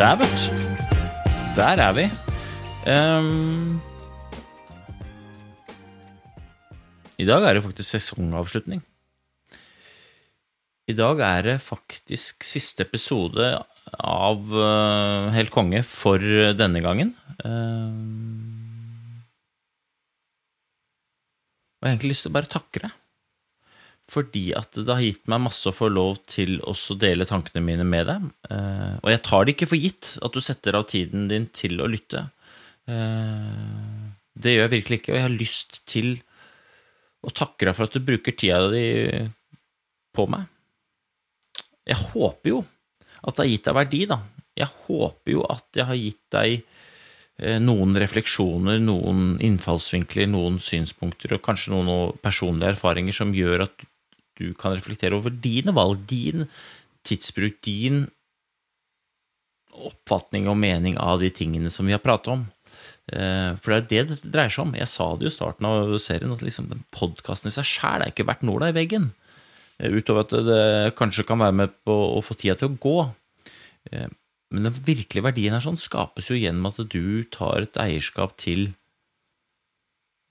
Der, vet du. Der er vi. Um, I dag er det faktisk sesongavslutning. I dag er det faktisk siste episode av uh, Helt konge for denne gangen. Um, og jeg har egentlig lyst til å bare takke deg. Fordi at det har gitt meg masse å få lov til også dele tankene mine med deg. Eh, og jeg tar det ikke for gitt at du setter av tiden din til å lytte. Eh, det gjør jeg virkelig ikke, og jeg har lyst til å takke deg for at du bruker tida di på meg. Jeg håper jo at det har gitt deg verdi, da. Jeg håper jo at jeg har gitt deg eh, noen refleksjoner, noen innfallsvinkler, noen synspunkter og kanskje noen personlige erfaringer som gjør at du kan reflektere over dine valg, din tidsbruk, din oppfatning og mening av de tingene som vi har pratet om. Eh, For det er det dette dreier seg om. Jeg sa det jo i starten av serien, at liksom podkasten i seg sjæl er ikke verdt nåla i veggen. Eh, Utover at det kanskje kan være med på å få tida til å gå. Eh, Men den virkelige verdien her sånn skapes jo gjennom at du tar et eierskap til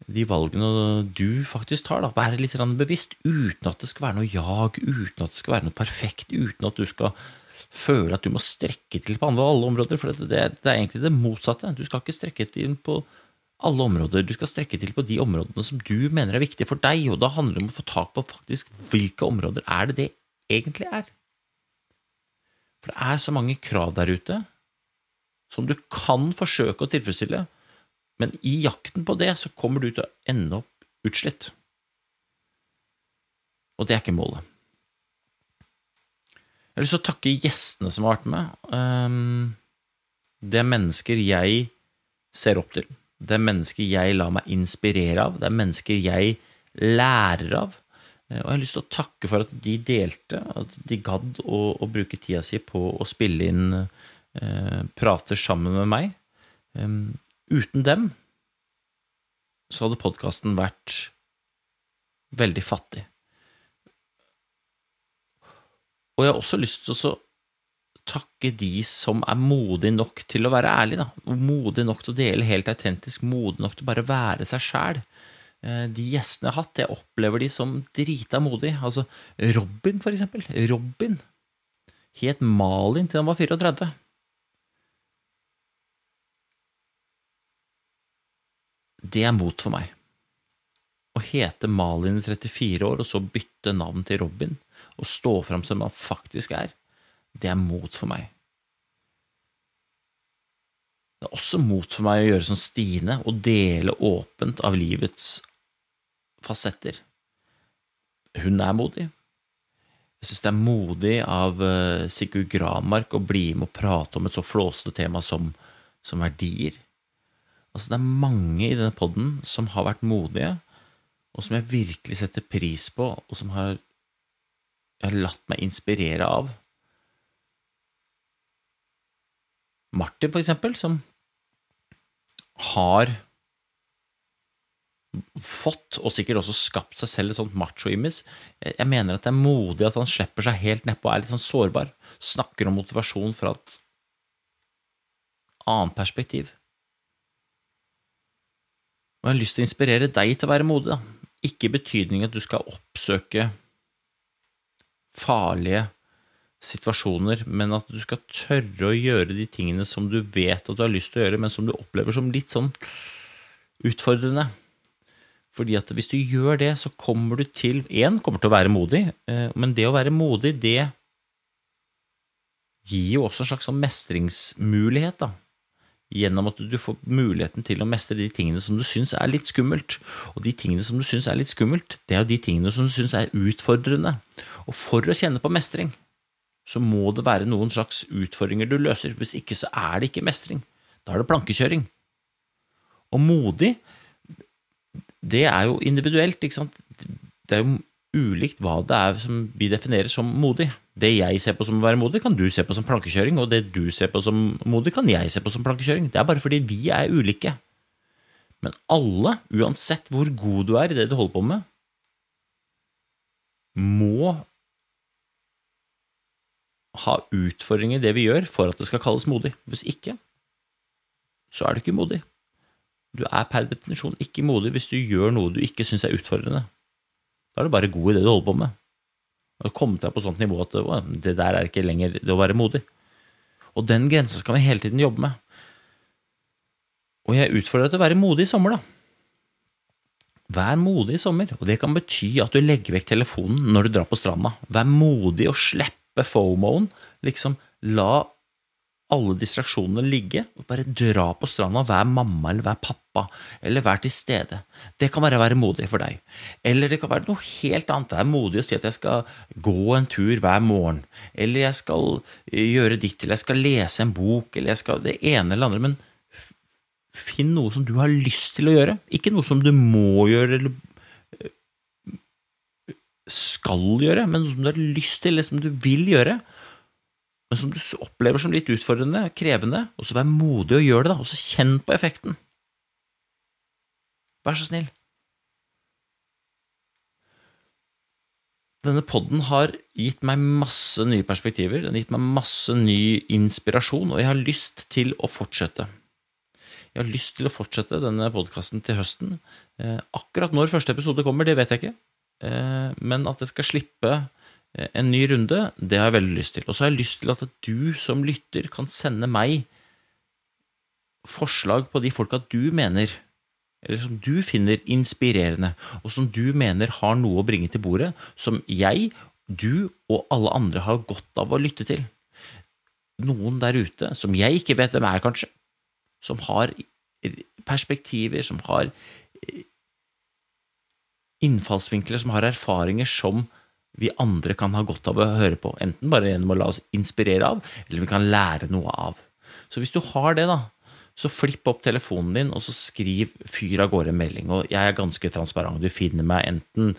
de valgene du faktisk tar. da, Være litt bevisst, uten at det skal være noe jag, uten at det skal være noe perfekt, uten at du skal føle at du må strekke til på andre, alle områder. For det, det, er egentlig det motsatte. Du skal ikke strekke til på alle områder. Du skal strekke til på de områdene som du mener er viktige for deg, og da handler det om å få tak på faktisk hvilke områder er det det egentlig er. For det er så mange krav der ute som du kan forsøke å tilfredsstille, men i jakten på det så kommer du til å ende opp utslitt. Og det er ikke målet. Jeg har lyst til å takke gjestene som har vært med. Ehm, Det er mennesker jeg ser opp til. Det er mennesker jeg lar meg inspirere av. Det er mennesker jeg lærer av. Eh, Og jeg har lyst til å takke for at de delte, at de gadd å, å bruke tida si på å spille inn eh, prater sammen med meg. Uten dem så hadde podkasten vært veldig fattig. Og jeg har også lyst til å takke de som er modige nok til å være ærlige, da. Modige nok til å dele helt autentisk, modige nok til å bare være seg sjæl. De gjestene jeg har hatt, jeg opplever de som drita modige. Altså Robin, for eksempel. Robin het Malin til han var 34. Det er mot for meg. Å hete Malin i 34 år, og så bytte navn til Robin, og stå fram som han faktisk er, det er mot for meg. Det er også mot for meg å gjøre som Stine og dele åpent av livets fasetter. Hun er modig. Jeg synes det er modig av eh, Sigurd Gramark å bli med og prate om et så flåsete tema som, som verdier. Altså, det er mange i denne podden som har vært modige, og som jeg virkelig setter pris på, og som har, har latt meg inspirere av. Martin, for eksempel, som har fått, og sikkert også skapt seg selv et sånt macho-image. Jeg mener at det er modig at han slipper seg helt nedpå og er litt sånn sårbar. Snakker om motivasjon fra et annet perspektiv. Og jeg har lyst til å inspirere deg til å være modig, da. Ikke i betydning at du skal oppsøke farlige situasjoner, men at du skal tørre å gjøre de tingene som du vet at du har lyst til å gjøre, men som du opplever som litt sånn utfordrende. Fordi at hvis du gjør det, så kommer du til Én kommer til å være modig, eh, men det å være modig, det gir jo også en slags sånn mestringsmulighet, da. Gjennom at du får muligheten til å mestre de tingene som du syns er litt skummelt. Og de tingene som du syns er litt skummelt, det er jo de tingene som du syns er utfordrende. Og for å kjenne på mestring, så må det være noen slags utfordringer du løser. Hvis ikke så er det ikke mestring. Da er det plankekjøring. Og modig, det er jo individuelt, ikke sant. Det er jo ulikt hva det er som vi definerer som modig. Det jeg ser på som å være modig, kan du se på som plankekjøring, og det du ser på som modig, kan jeg se på som plankekjøring. Det er bare fordi vi er ulike. Men alle, uansett hvor god du er i det du holder på med, må ha utfordringer i det vi gjør, for at det skal kalles modig. Hvis ikke, så er du ikke modig. Du er per definisjon ikke modig hvis du gjør noe du ikke syns er utfordrende. Da er du bare god i det du holder på med. Har kommet deg på sånt nivå at å, det der er ikke lenger det å være modig. Og den grensa skal vi hele tiden jobbe med. Og jeg utfordrer deg til å være modig i sommer, da. Vær modig i sommer, og det kan bety at du legger vekk telefonen når du drar på stranda. Vær modig og slippe fomoen. Liksom la alle distraksjonene ligge, og bare dra på stranda, vær mamma eller vær pappa, eller vær til stede. Det kan være å være modig for deg. Eller det kan være noe helt annet. Vær modig og si at jeg skal gå en tur hver morgen, eller jeg skal gjøre ditt, eller jeg skal lese en bok, eller jeg skal det ene eller andre, men finn noe som du har lyst til å gjøre, ikke noe som du må gjøre eller skal gjøre, men noe som du har lyst til, eller som du vil gjøre men som du opplever som litt utfordrende, krevende, og så vær modig og gjør det, da, og så kjenn på effekten. Vær så snill. Denne podden har gitt meg masse nye perspektiver, den har gitt meg masse ny inspirasjon, og jeg har lyst til å fortsette. Jeg har lyst til å fortsette denne podkasten til høsten. Eh, akkurat når første episode kommer, det vet jeg ikke, eh, men at jeg skal slippe en ny runde, det har jeg veldig lyst til. Og så har jeg lyst til at du som lytter kan sende meg forslag på de folka du mener eller som du finner inspirerende, og som du mener har noe å bringe til bordet, som jeg, du og alle andre har godt av å lytte til. Noen der ute, som jeg ikke vet hvem er, kanskje, som har perspektiver, som har innfallsvinkler, som har erfaringer som vi andre kan ha godt av å høre på, enten bare gjennom å la oss inspirere av, eller vi kan lære noe av. Så hvis du har det, da, så flipp opp telefonen din, og så skriv fyr av gårde melding. Og jeg er ganske transparent. Du finner meg enten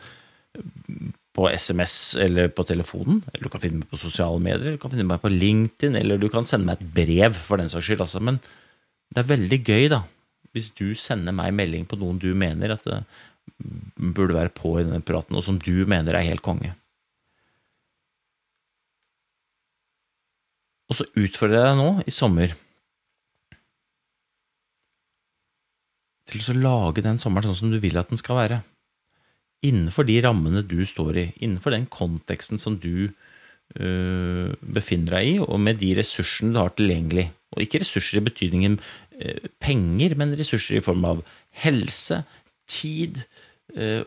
på SMS eller på telefonen, eller du kan finne meg på sosiale medier, eller du kan finne meg på LinkedIn, eller du kan sende meg et brev, for den saks skyld. Altså. Men det er veldig gøy, da, hvis du sender meg melding på noen du mener at det burde være på i denne praten, og som du mener er helt konge. Og så utfordrer jeg deg nå, i sommer, til å lage den sommeren sånn som du vil at den skal være. Innenfor de rammene du står i, innenfor den konteksten som du øh, befinner deg i, og med de ressursene du har tilgjengelig. Og ikke ressurser i betydningen øh, penger, men ressurser i form av helse, tid, øh,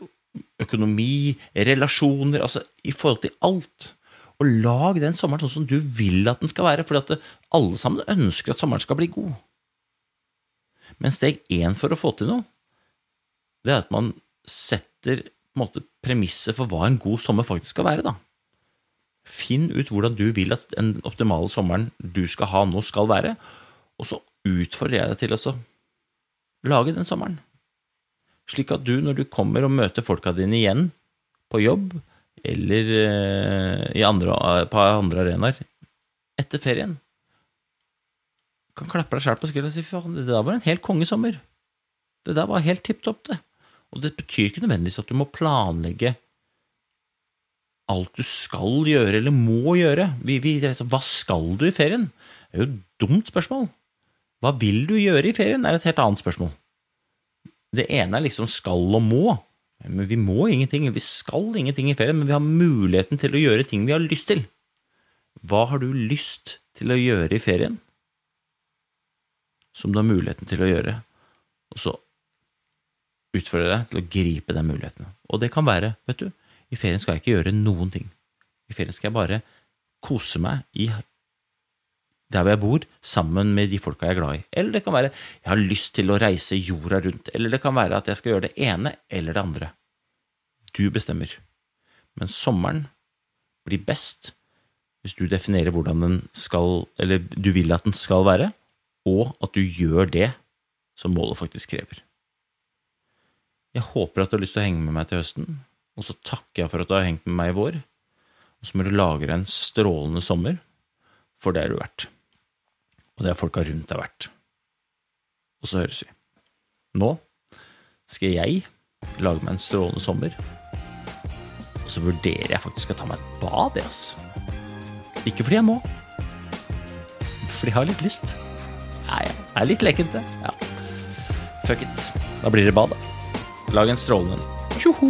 økonomi, relasjoner, altså i forhold til alt. Og lag den sommeren sånn som du vil at den skal være, for alle sammen ønsker at sommeren skal bli god. Men steg én for å få til noe, det er at man setter måte premisset for hva en god sommer faktisk skal være. da. Finn ut hvordan du vil at den optimale sommeren du skal ha nå, skal være, og så utfordrer jeg deg til å lage den sommeren. Slik at du, når du kommer og møter folka dine igjen på jobb eller eh, andre, på andre arenaer etter ferien, kan klappe deg sjæl på skulderen og si faen, det der var en helt kongesommer. Det der var helt tipp topp, det. Og det betyr ikke nødvendigvis at du må planlegge alt du skal gjøre eller må gjøre. Vi, vi, hva skal du i ferien? Det er jo et dumt spørsmål. Hva vil du gjøre i ferien, er et helt annet spørsmål. Det ene er liksom skal og må. Men vi må ingenting. Vi skal ingenting i ferien, men vi har muligheten til å gjøre ting vi har lyst til. Hva har du lyst til å gjøre i ferien? som du har muligheten til å gjøre, og så utfordrer jeg deg til å gripe den muligheten. Og det kan være, vet du, i ferien skal jeg ikke gjøre noen ting. I ferien skal jeg bare kose meg i der hvor jeg bor, sammen med de folka jeg er glad i. Eller det kan være jeg har lyst til å reise jorda rundt. Eller det kan være at jeg skal gjøre det ene eller det andre. Du bestemmer. Men sommeren blir best hvis du definerer hvordan den skal, eller du vil at den skal være, og at du gjør det som målet faktisk krever. Jeg håper at du har lyst til å henge med meg til høsten, og så takker jeg for at du har hengt med meg i vår, og så må du lage deg en strålende sommer, for det er du verdt. Og det er folka rundt deg verdt. Og så høres vi. Nå skal jeg lage meg en strålende sommer, og så vurderer jeg faktisk å ta meg et bad, jeg, altså. Ikke fordi jeg må, men fordi jeg har litt lyst. Nei, jeg er litt lekent, det. Ja. Fuck it. Da blir det bad, da. Lag en strålende en. Tjoho!